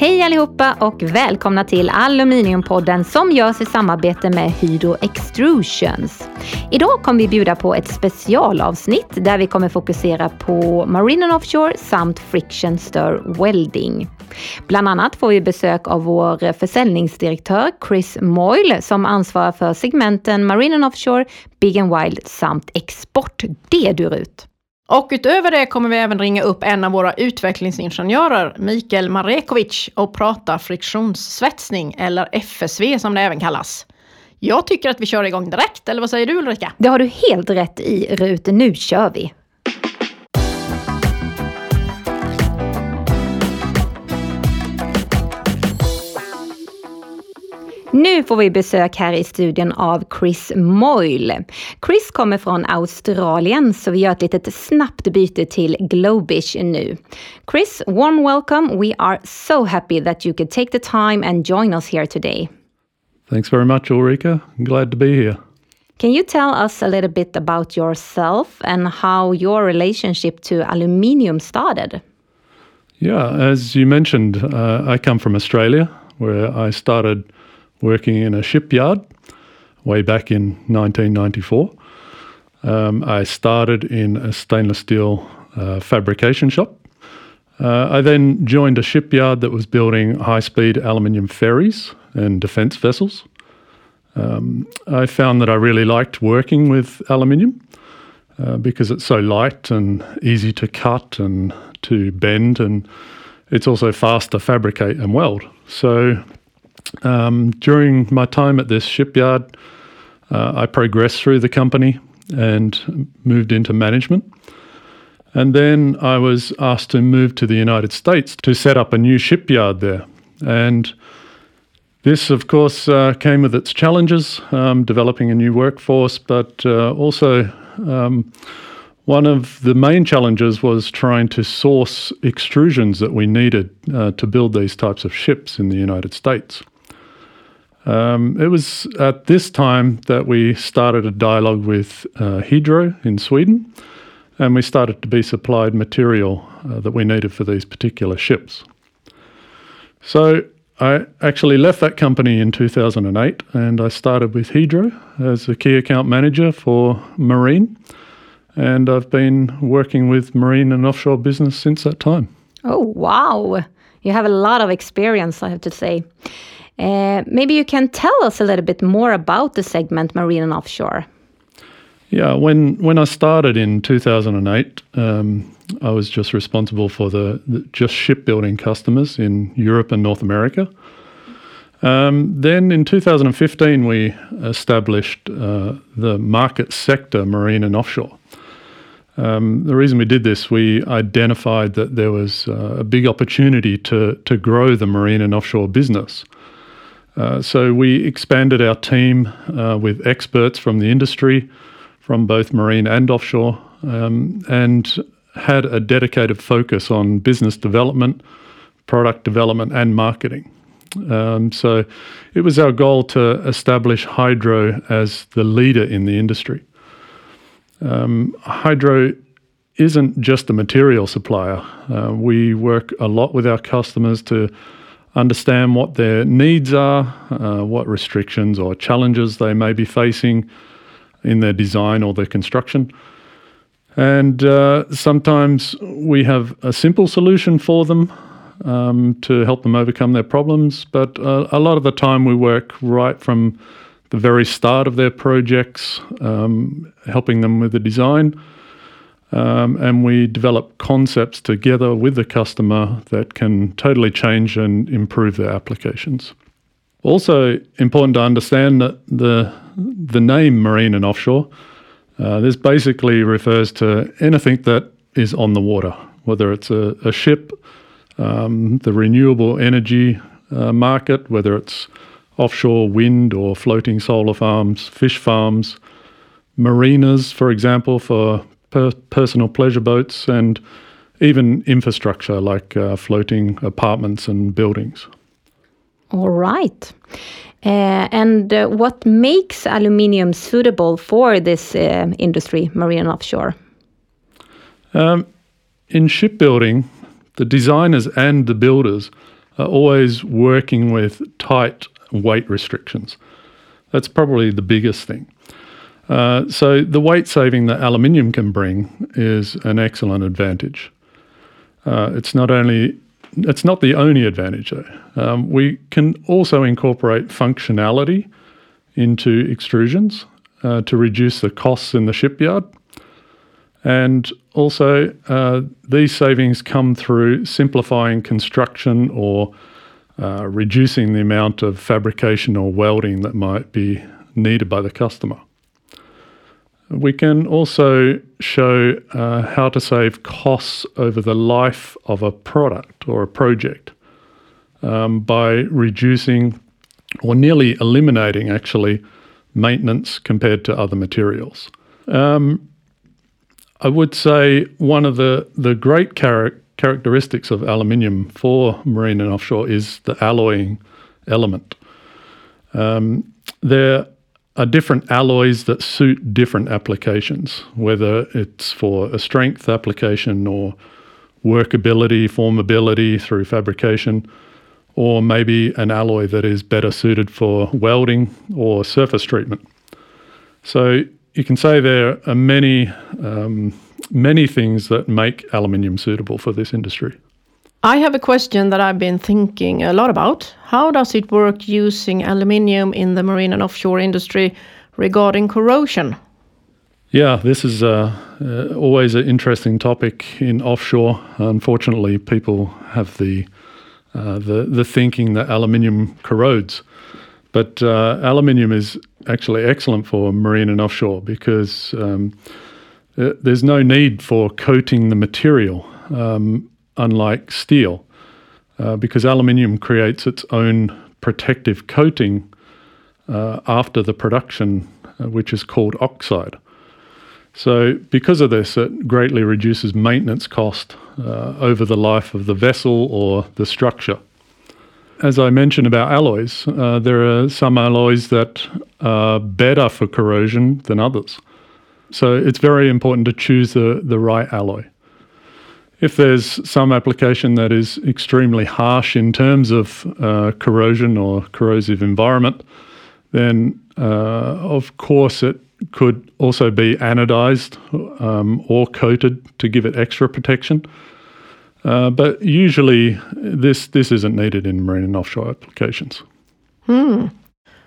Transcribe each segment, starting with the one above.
Hej allihopa och välkomna till Aluminiumpodden som görs i samarbete med Hydro Extrusions. Idag kommer vi bjuda på ett specialavsnitt där vi kommer fokusera på Marine and Offshore samt Friction Stir Welding. Bland annat får vi besök av vår försäljningsdirektör Chris Moyle som ansvarar för segmenten Marine and Offshore, Big and Wild samt export. Det du ut! Och utöver det kommer vi även ringa upp en av våra utvecklingsingenjörer, Mikael Marekovic, och prata friktionssvetsning, eller FSV som det även kallas. Jag tycker att vi kör igång direkt, eller vad säger du Ulrika? Det har du helt rätt i Rut, nu kör vi! Nu får vi besök här i studion av Chris Moyle. Chris kommer från Australien så vi gör ett litet snabbt byte till Globish nu. Chris, warm welcome. We are so happy that you could take the time and join us here today. Thanks very much, Ulrika. I'm glad to be here. Can you tell us a little bit about yourself and how your relationship to aluminium started? Yeah, as you mentioned, uh, I come from Australia, where I started working in a shipyard way back in 1994. Um, I started in a stainless steel uh, fabrication shop. Uh, I then joined a shipyard that was building high speed aluminium ferries and defence vessels. Um, I found that I really liked working with aluminium uh, because it's so light and easy to cut and to bend, and it's also fast to fabricate and weld. So um, during my time at this shipyard, uh, I progressed through the company and moved into management. And then I was asked to move to the United States to set up a new shipyard there. And this, of course, uh, came with its challenges, um, developing a new workforce, but uh, also um, one of the main challenges was trying to source extrusions that we needed uh, to build these types of ships in the United States. Um, it was at this time that we started a dialogue with uh, Hydro in Sweden, and we started to be supplied material uh, that we needed for these particular ships. So I actually left that company in 2008 and I started with Hydro as a key account manager for marine. And I've been working with marine and offshore business since that time. Oh, wow. You have a lot of experience, I have to say. Uh, maybe you can tell us a little bit more about the segment Marine and Offshore. Yeah, when when I started in 2008, um, I was just responsible for the, the, just shipbuilding customers in Europe and North America. Um, then in 2015, we established uh, the market sector marine and offshore. Um, the reason we did this, we identified that there was uh, a big opportunity to to grow the marine and offshore business. Uh, so we expanded our team uh, with experts from the industry, from both marine and offshore, um, and had a dedicated focus on business development, product development, and marketing. Um, so it was our goal to establish Hydro as the leader in the industry. Um, Hydro isn't just a material supplier. Uh, we work a lot with our customers to understand what their needs are, uh, what restrictions or challenges they may be facing in their design or their construction. And uh, sometimes we have a simple solution for them um, to help them overcome their problems, but uh, a lot of the time we work right from the very start of their projects, um, helping them with the design um, and we develop concepts together with the customer that can totally change and improve their applications. Also, important to understand that the the name marine and offshore uh, this basically refers to anything that is on the water, whether it's a, a ship, um, the renewable energy uh, market, whether it's offshore wind or floating solar farms, fish farms, marinas, for example, for per- personal pleasure boats, and even infrastructure like uh, floating apartments and buildings. All right. Uh, and uh, what makes aluminium suitable for this uh, industry, marine and offshore? Um, in shipbuilding, the designers and the builders are always working with tight weight restrictions. That's probably the biggest thing. Uh, so the weight saving that aluminium can bring is an excellent advantage. Uh, it's not only it's not the only advantage though. Um, we can also incorporate functionality into extrusions uh, to reduce the costs in the shipyard. And also, uh, these savings come through simplifying construction or uh, reducing the amount of fabrication or welding that might be needed by the customer. We can also show uh, how to save costs over the life of a product or a project um, by reducing or nearly eliminating actually maintenance compared to other materials. Um, I would say one of the, the great char- characteristics of aluminium for marine and offshore is the alloying element. Um, there are different alloys that suit different applications, whether it's for a strength application or workability, formability through fabrication, or maybe an alloy that is better suited for welding or surface treatment. So you can say there are many, um, many things that make aluminium suitable for this industry. I have a question that I've been thinking a lot about. How does it work using aluminium in the marine and offshore industry regarding corrosion? Yeah, this is uh, uh, always an interesting topic in offshore. Unfortunately, people have the uh, the the thinking that aluminium corrodes, but uh, aluminium is actually excellent for marine and offshore because um, uh, there's no need for coating the material. Um, unlike steel, uh, because aluminium creates its own protective coating uh, after the production, uh, which is called oxide. So, because of this, it greatly reduces maintenance cost uh, over the life of the vessel or the structure. As I mentioned about alloys, uh, there are some alloys that are better for corrosion than others. So, it's very important to choose the, the right alloy. If there's some application that is extremely harsh in terms of uh, corrosion or corrosive environment, then uh, of course it could also be anodized um, or coated to give it extra protection. Uh, but usually this this isn't needed in marine and offshore applications. Hmm.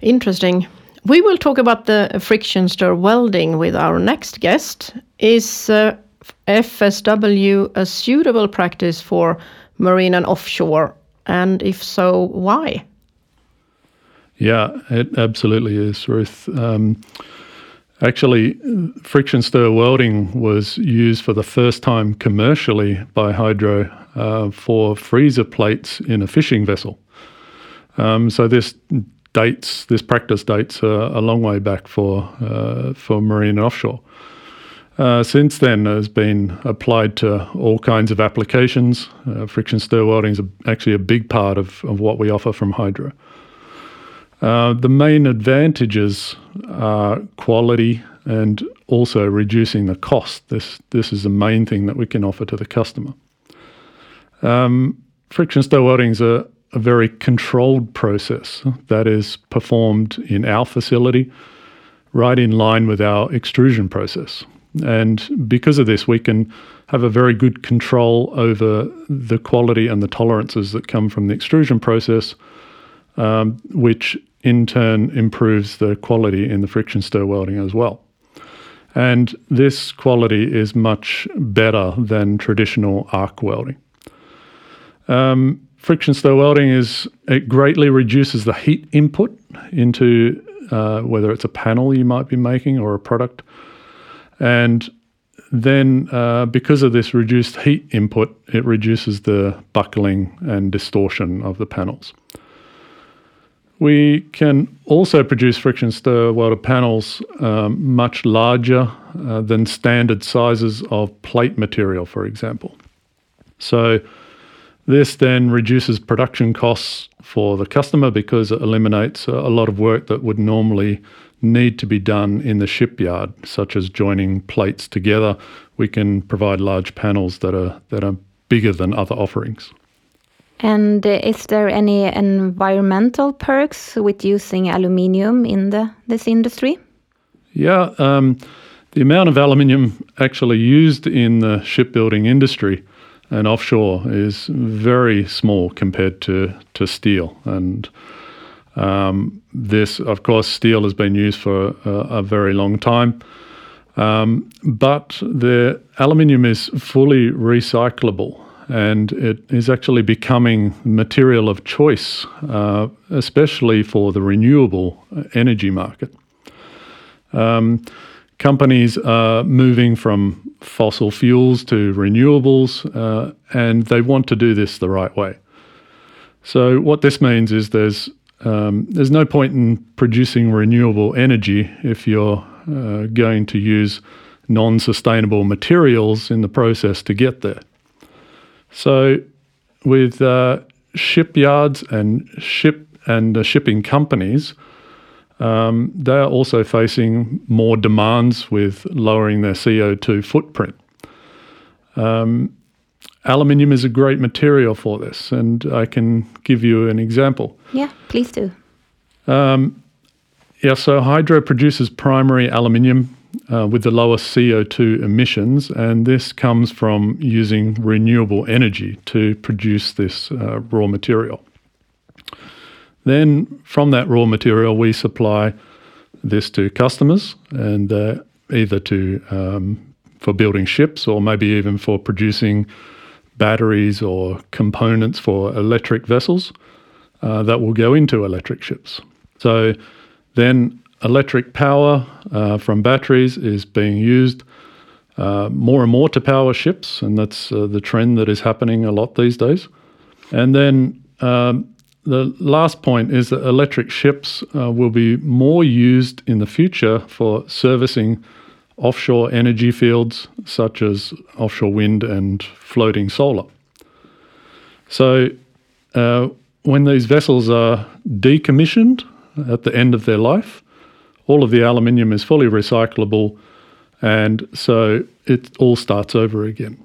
Interesting. We will talk about the friction stir welding with our next guest. Is uh, FSW a suitable practice for marine and offshore? And if so, why? Yeah, it absolutely is, Ruth. Um, actually, friction stir welding was used for the first time commercially by Hydro uh, for freezer plates in a fishing vessel. Um, so this dates, this practice dates uh, a long way back for uh, for marine and offshore. Uh, since then, has been applied to all kinds of applications. Uh, friction stir welding is a, actually a big part of, of what we offer from Hydro. Uh, the main advantages are quality and also reducing the cost. This, this is the main thing that we can offer to the customer. Um, friction stir welding is a, a very controlled process that is performed in our facility, right in line with our extrusion process. And because of this, we can have a very good control over the quality and the tolerances that come from the extrusion process, um, which in turn improves the quality in the friction stir welding as well. And this quality is much better than traditional arc welding. Um, friction stir welding is it greatly reduces the heat input into uh, whether it's a panel you might be making or a product and then, uh, because of this reduced heat input, it reduces the buckling and distortion of the panels. We can also produce friction stir welded panels um, much larger uh, than standard sizes of plate material, for example. So, this then reduces production costs for the customer because it eliminates a lot of work that would normally need to be done in the shipyard, such as joining plates together. We can provide large panels that are that are bigger than other offerings. And uh, is there any environmental perks with using aluminium in the, this industry? Yeah, um, the amount of aluminium actually used in the shipbuilding industry and offshore is very small compared to, to steel. And um, this, of course, steel has been used for a, a very long time. Um, but the aluminium is fully recyclable and it is actually becoming material of choice, uh, especially for the renewable energy market. Um, companies are moving from fossil fuels to renewables, uh, and they want to do this the right way. So, what this means is there's um, there's no point in producing renewable energy if you're uh, going to use non-sustainable materials in the process to get there. So, with uh, shipyards and ship and uh, shipping companies, um, they are also facing more demands with lowering their CO2 footprint. Um, aluminium is a great material for this, and I can give you an example. Yeah, please do. Um, yeah, so Hydro produces primary aluminium uh, with the lowest CO2 emissions, and this comes from using renewable energy to produce this uh, raw material. Then, from that raw material, we supply this to customers, and uh, either to um, for building ships, or maybe even for producing batteries or components for electric vessels uh, that will go into electric ships. So, then electric power uh, from batteries is being used uh, more and more to power ships, and that's uh, the trend that is happening a lot these days. And then um, the last point is that electric ships uh, will be more used in the future for servicing offshore energy fields such as offshore wind and floating solar. So, uh, when these vessels are decommissioned at the end of their life, all of the aluminium is fully recyclable, and so it all starts over again.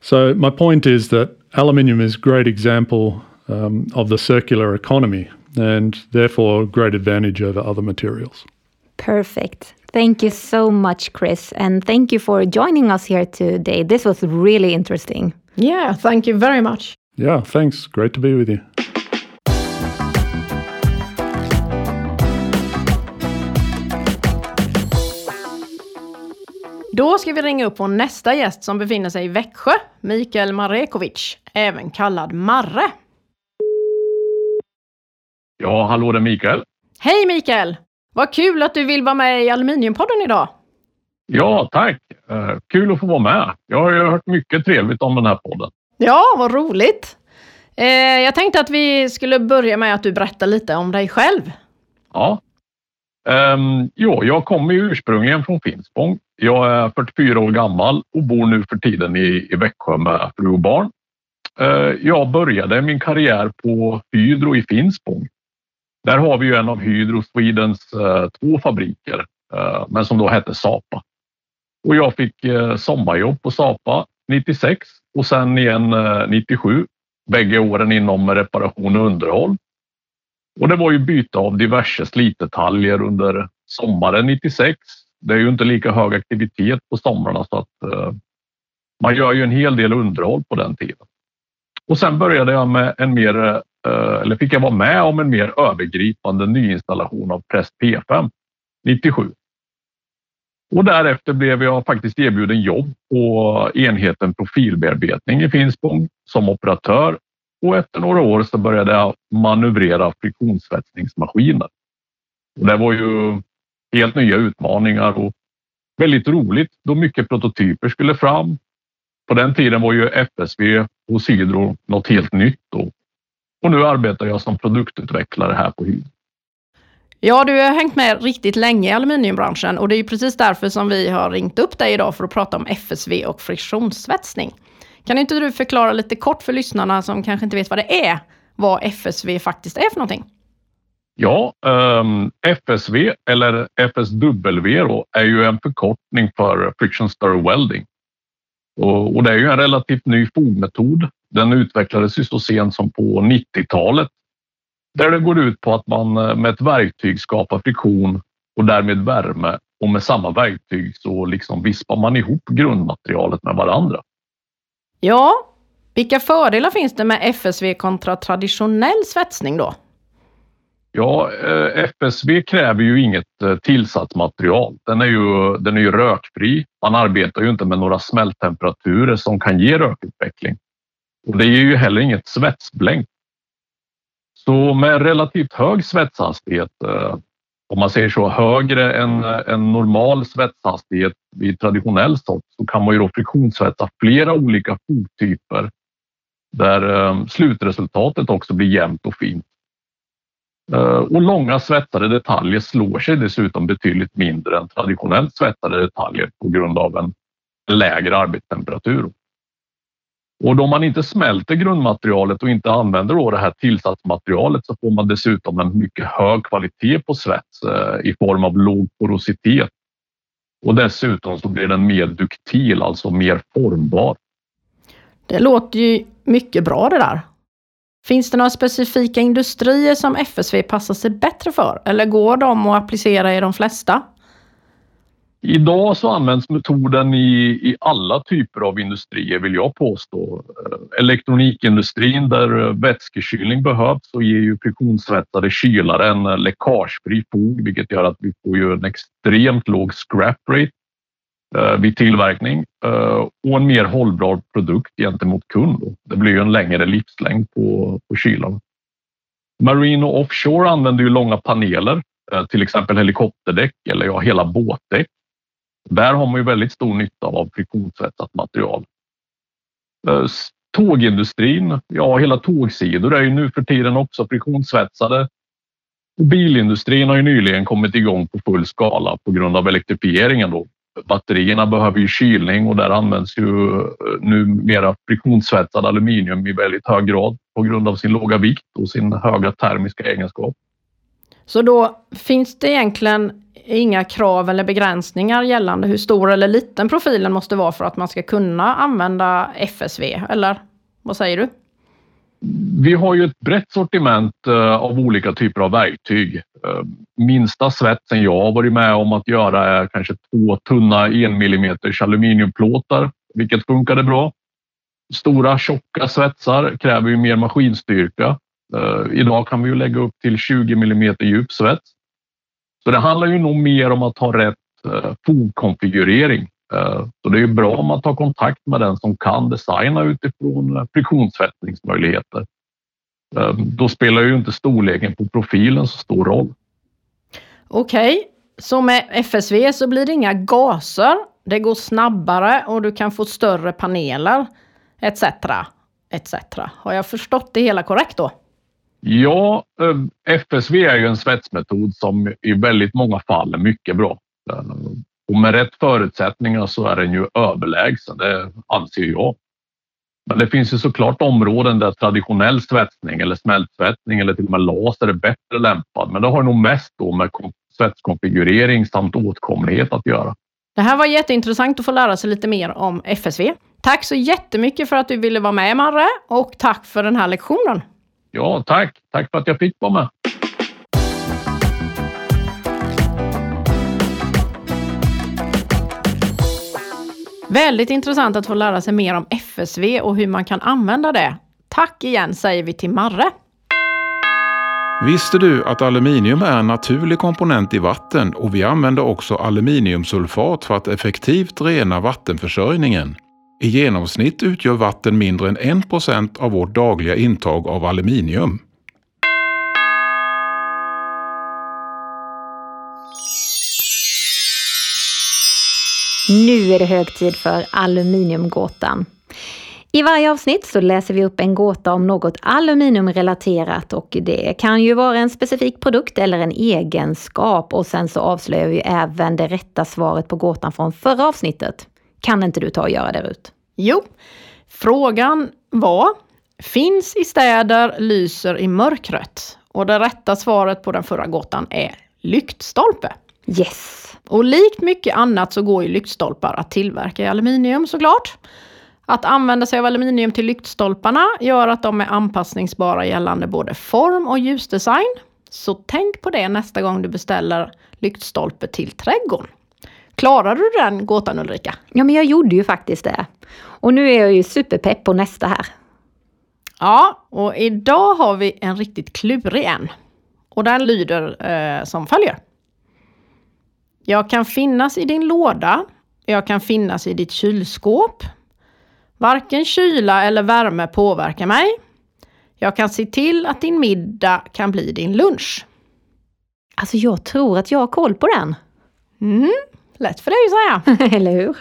So my point is that aluminium is a great example um, of the circular economy and therefore great advantage over other materials. Perfect. Thank you so much, Chris, and thank you for joining us here today. This was really interesting. Yeah, thank you very much. Yeah, thanks. Great to be with you. Då ska vi ringa upp vår nästa gäst som befinner sig i Växjö, Mikael Marekovic, även kallad Marre. Ja, hallå det är Mikael. Hej Mikael! Vad kul att du vill vara med i Aluminiumpodden idag. Ja, tack. Uh, kul att få vara med. Jag har ju hört mycket trevligt om den här podden. Ja, vad roligt. Eh, jag tänkte att vi skulle börja med att du berättar lite om dig själv. Ja. Um, jo, jag kommer ursprungligen från Finspång. Jag är 44 år gammal och bor nu för tiden i, i Växjö med fru och barn. Uh, jag började min karriär på Hydro i Finspång. Där har vi ju en av Hydro Swedens eh, två fabriker, eh, men som då hette Sapa. Och jag fick eh, sommarjobb på Sapa 96 och sen igen eh, 97. Bägge åren inom reparation och underhåll. Och det var ju byte av diverse slitdetaljer under sommaren 96. Det är ju inte lika hög aktivitet på somrarna så att eh, man gör ju en hel del underhåll på den tiden. Och sen började jag med en mer, eh, eller fick jag vara med om en mer övergripande nyinstallation av Press P5 97. Och därefter blev jag faktiskt erbjuden jobb på enheten profilbearbetning i Finspång som operatör och efter några år så började jag manövrera friktionssvetsningsmaskiner. Och det var ju helt nya utmaningar och väldigt roligt då mycket prototyper skulle fram. På den tiden var ju FSV och Hydro något helt nytt då. Och nu arbetar jag som produktutvecklare här på Hydro. Ja, du har hängt med riktigt länge i aluminiumbranschen och det är precis därför som vi har ringt upp dig idag för att prata om FSV och friktionssvetsning. Kan inte du förklara lite kort för lyssnarna som kanske inte vet vad det är, vad FSV faktiskt är för någonting? Ja, ehm, FSV eller FSW då, är ju en förkortning för Friction Stir Welding. Och, och, det är ju en relativt ny fogmetod Den utvecklades ju så sent som på 90-talet där det går ut på att man eh, med ett verktyg skapar friktion och därmed värme och med samma verktyg så liksom vispar man ihop grundmaterialet med varandra. Ja, vilka fördelar finns det med FSV kontra traditionell svetsning då? Ja, eh, FSV kräver ju inget eh, tillsatt tillsatsmaterial. Den är ju, den är ju rökfri. Man arbetar ju inte med några smälttemperaturer som kan ge rökutveckling. Och det ger ju heller inget svetsblänk. Så med relativt hög svetshastighet, eh, om man säger så, högre än en normal svetshastighet vid traditionell sort så kan man ju då friktionssvetsa flera olika fottyper där slutresultatet också blir jämnt och fint. Eh, och långa svettade detaljer slår sig dessutom betydligt mindre än traditionellt svettade detaljer på grund av en lägre arbetstemperatur. Och då man inte smälter grundmaterialet och inte använder då det här tillsatsmaterialet så får man dessutom en mycket hög kvalitet på svets eh, i form av låg porositet. Och dessutom så blir den mer duktil, alltså mer formbar. Det låter ju mycket bra det där. Finns det några specifika industrier som FSV passar sig bättre för? Eller går de att applicera i de flesta? Idag så används metoden i, i alla typer av industrier vill jag påstå. Eh, elektronikindustrin där vätskekylning behövs så ger ju friktionsvättade kylare en läckagefri fog vilket gör att vi får ju en extremt låg scrap rate Eh, vid tillverkning eh, och en mer hållbar produkt gentemot kund. Det blir ju en längre livslängd på, på kylan. Marine och offshore använder ju långa paneler, eh, till exempel helikopterdäck eller ja, hela båtdäck. Där har man ju väldigt stor nytta av friktionssvetsat material. Tågindustrin, ja hela tågsidor är ju nu för tiden också friktionssvetsade. Bilindustrin har ju nyligen kommit igång på full skala på grund av elektrifieringen då, batterierna behöver ju kylning och där används ju eh, numera friktionssvetsad aluminium i väldigt hög grad på grund av sin låga vikt och sin höga termiska egenskap. Så då finns det egentligen inga krav eller begränsningar gällande hur stor eller liten profilen måste vara för att man ska kunna använda FSV, eller vad säger du? Vi har ju ett brett sortiment eh, av olika typer av verktyg. Eh, minsta svetsen jag har varit med om att göra är kanske två tunna 1 mm aluminiumplåtar, vilket funkade bra. Stora tjocka svetsar kräver ju mer maskinstyrka. Eh, idag kan vi ju lägga upp till 20 mm djup svets. Så det handlar ju nog mer om att ha rätt fogkonfigurering. Så det är bra om man tar kontakt med den som kan designa utifrån friktionssvettningsmöjligheter. Ehm, då spelar ju inte storleken på profilen så stor roll. Okej, okay. så med FSV så blir det inga gaser. Det går snabbare och du kan få större paneler etc. etc. Har jag förstått det hela korrekt då? Ja, FSV är ju en svetsmetod som i väldigt många fall är mycket bra. Och med rätt förutsättningar så är den ju överlägsen, det anser jag. Men det finns ju såklart områden där traditionell svetsning eller smältsvetsning eller till och med laser är bättre lämpad. Men det har nog mest då med svetskonfigurering samt åtkomlighet att göra. Det här var jätteintressant att få lära sig lite mer om FSV. Tack så jättemycket för att du ville vara med Marre och tack för den här lektionen. Ja, tack. Tack för att jag fick vara med. Väldigt intressant att få lära sig mer om FSV och hur man kan använda det. Tack igen säger vi till Marre. Visste du att aluminium är en naturlig komponent i vatten och vi använder också aluminiumsulfat för att effektivt rena vattenförsörjningen? I genomsnitt utgör vatten mindre än 1 av vårt dagliga intag av aluminium. Nu är det hög tid för aluminiumgåtan. I varje avsnitt så läser vi upp en gåta om något aluminiumrelaterat och det kan ju vara en specifik produkt eller en egenskap och sen så avslöjar vi även det rätta svaret på gåtan från förra avsnittet. Kan inte du ta och göra det Rut? Jo, frågan var Finns i städer, lyser i mörkret. Och det rätta svaret på den förra gåtan är lyktstolpe. Yes! Och likt mycket annat så går ju lyktstolpar att tillverka i aluminium såklart. Att använda sig av aluminium till lyktstolparna gör att de är anpassningsbara gällande både form och ljusdesign. Så tänk på det nästa gång du beställer lyktstolpe till trädgården. Klarar du den gåtan Ulrika? Ja, men jag gjorde ju faktiskt det. Och nu är jag ju superpepp på nästa här. Ja, och idag har vi en riktigt klurig en. Och den lyder eh, som följer. Jag kan finnas i din låda. Jag kan finnas i ditt kylskåp. Varken kyla eller värme påverkar mig. Jag kan se till att din middag kan bli din lunch. Alltså jag tror att jag har koll på den. Mm, lätt för dig att säga. Eller hur?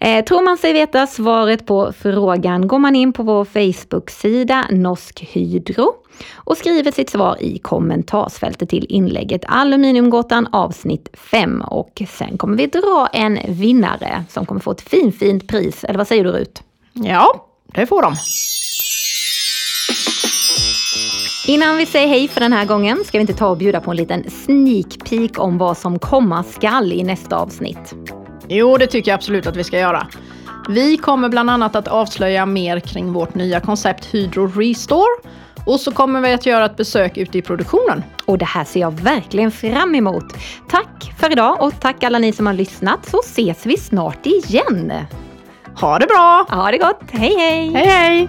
Eh, tror man sig veta svaret på frågan går man in på vår Facebook-sida Norsk Hydro och skriver sitt svar i kommentarsfältet till inlägget Aluminiumgåtan avsnitt 5 och sen kommer vi dra en vinnare som kommer få ett fint, fint pris. Eller vad säger du Rut? Ja, det får de. Innan vi säger hej för den här gången ska vi inte ta och bjuda på en liten sneak peek om vad som komma skall i nästa avsnitt. Jo, det tycker jag absolut att vi ska göra. Vi kommer bland annat att avslöja mer kring vårt nya koncept Hydro Restore. Och så kommer vi att göra ett besök ute i produktionen. Och det här ser jag verkligen fram emot. Tack för idag och tack alla ni som har lyssnat så ses vi snart igen. Ha det bra! Ha det gott. Hej hej! Hej hej!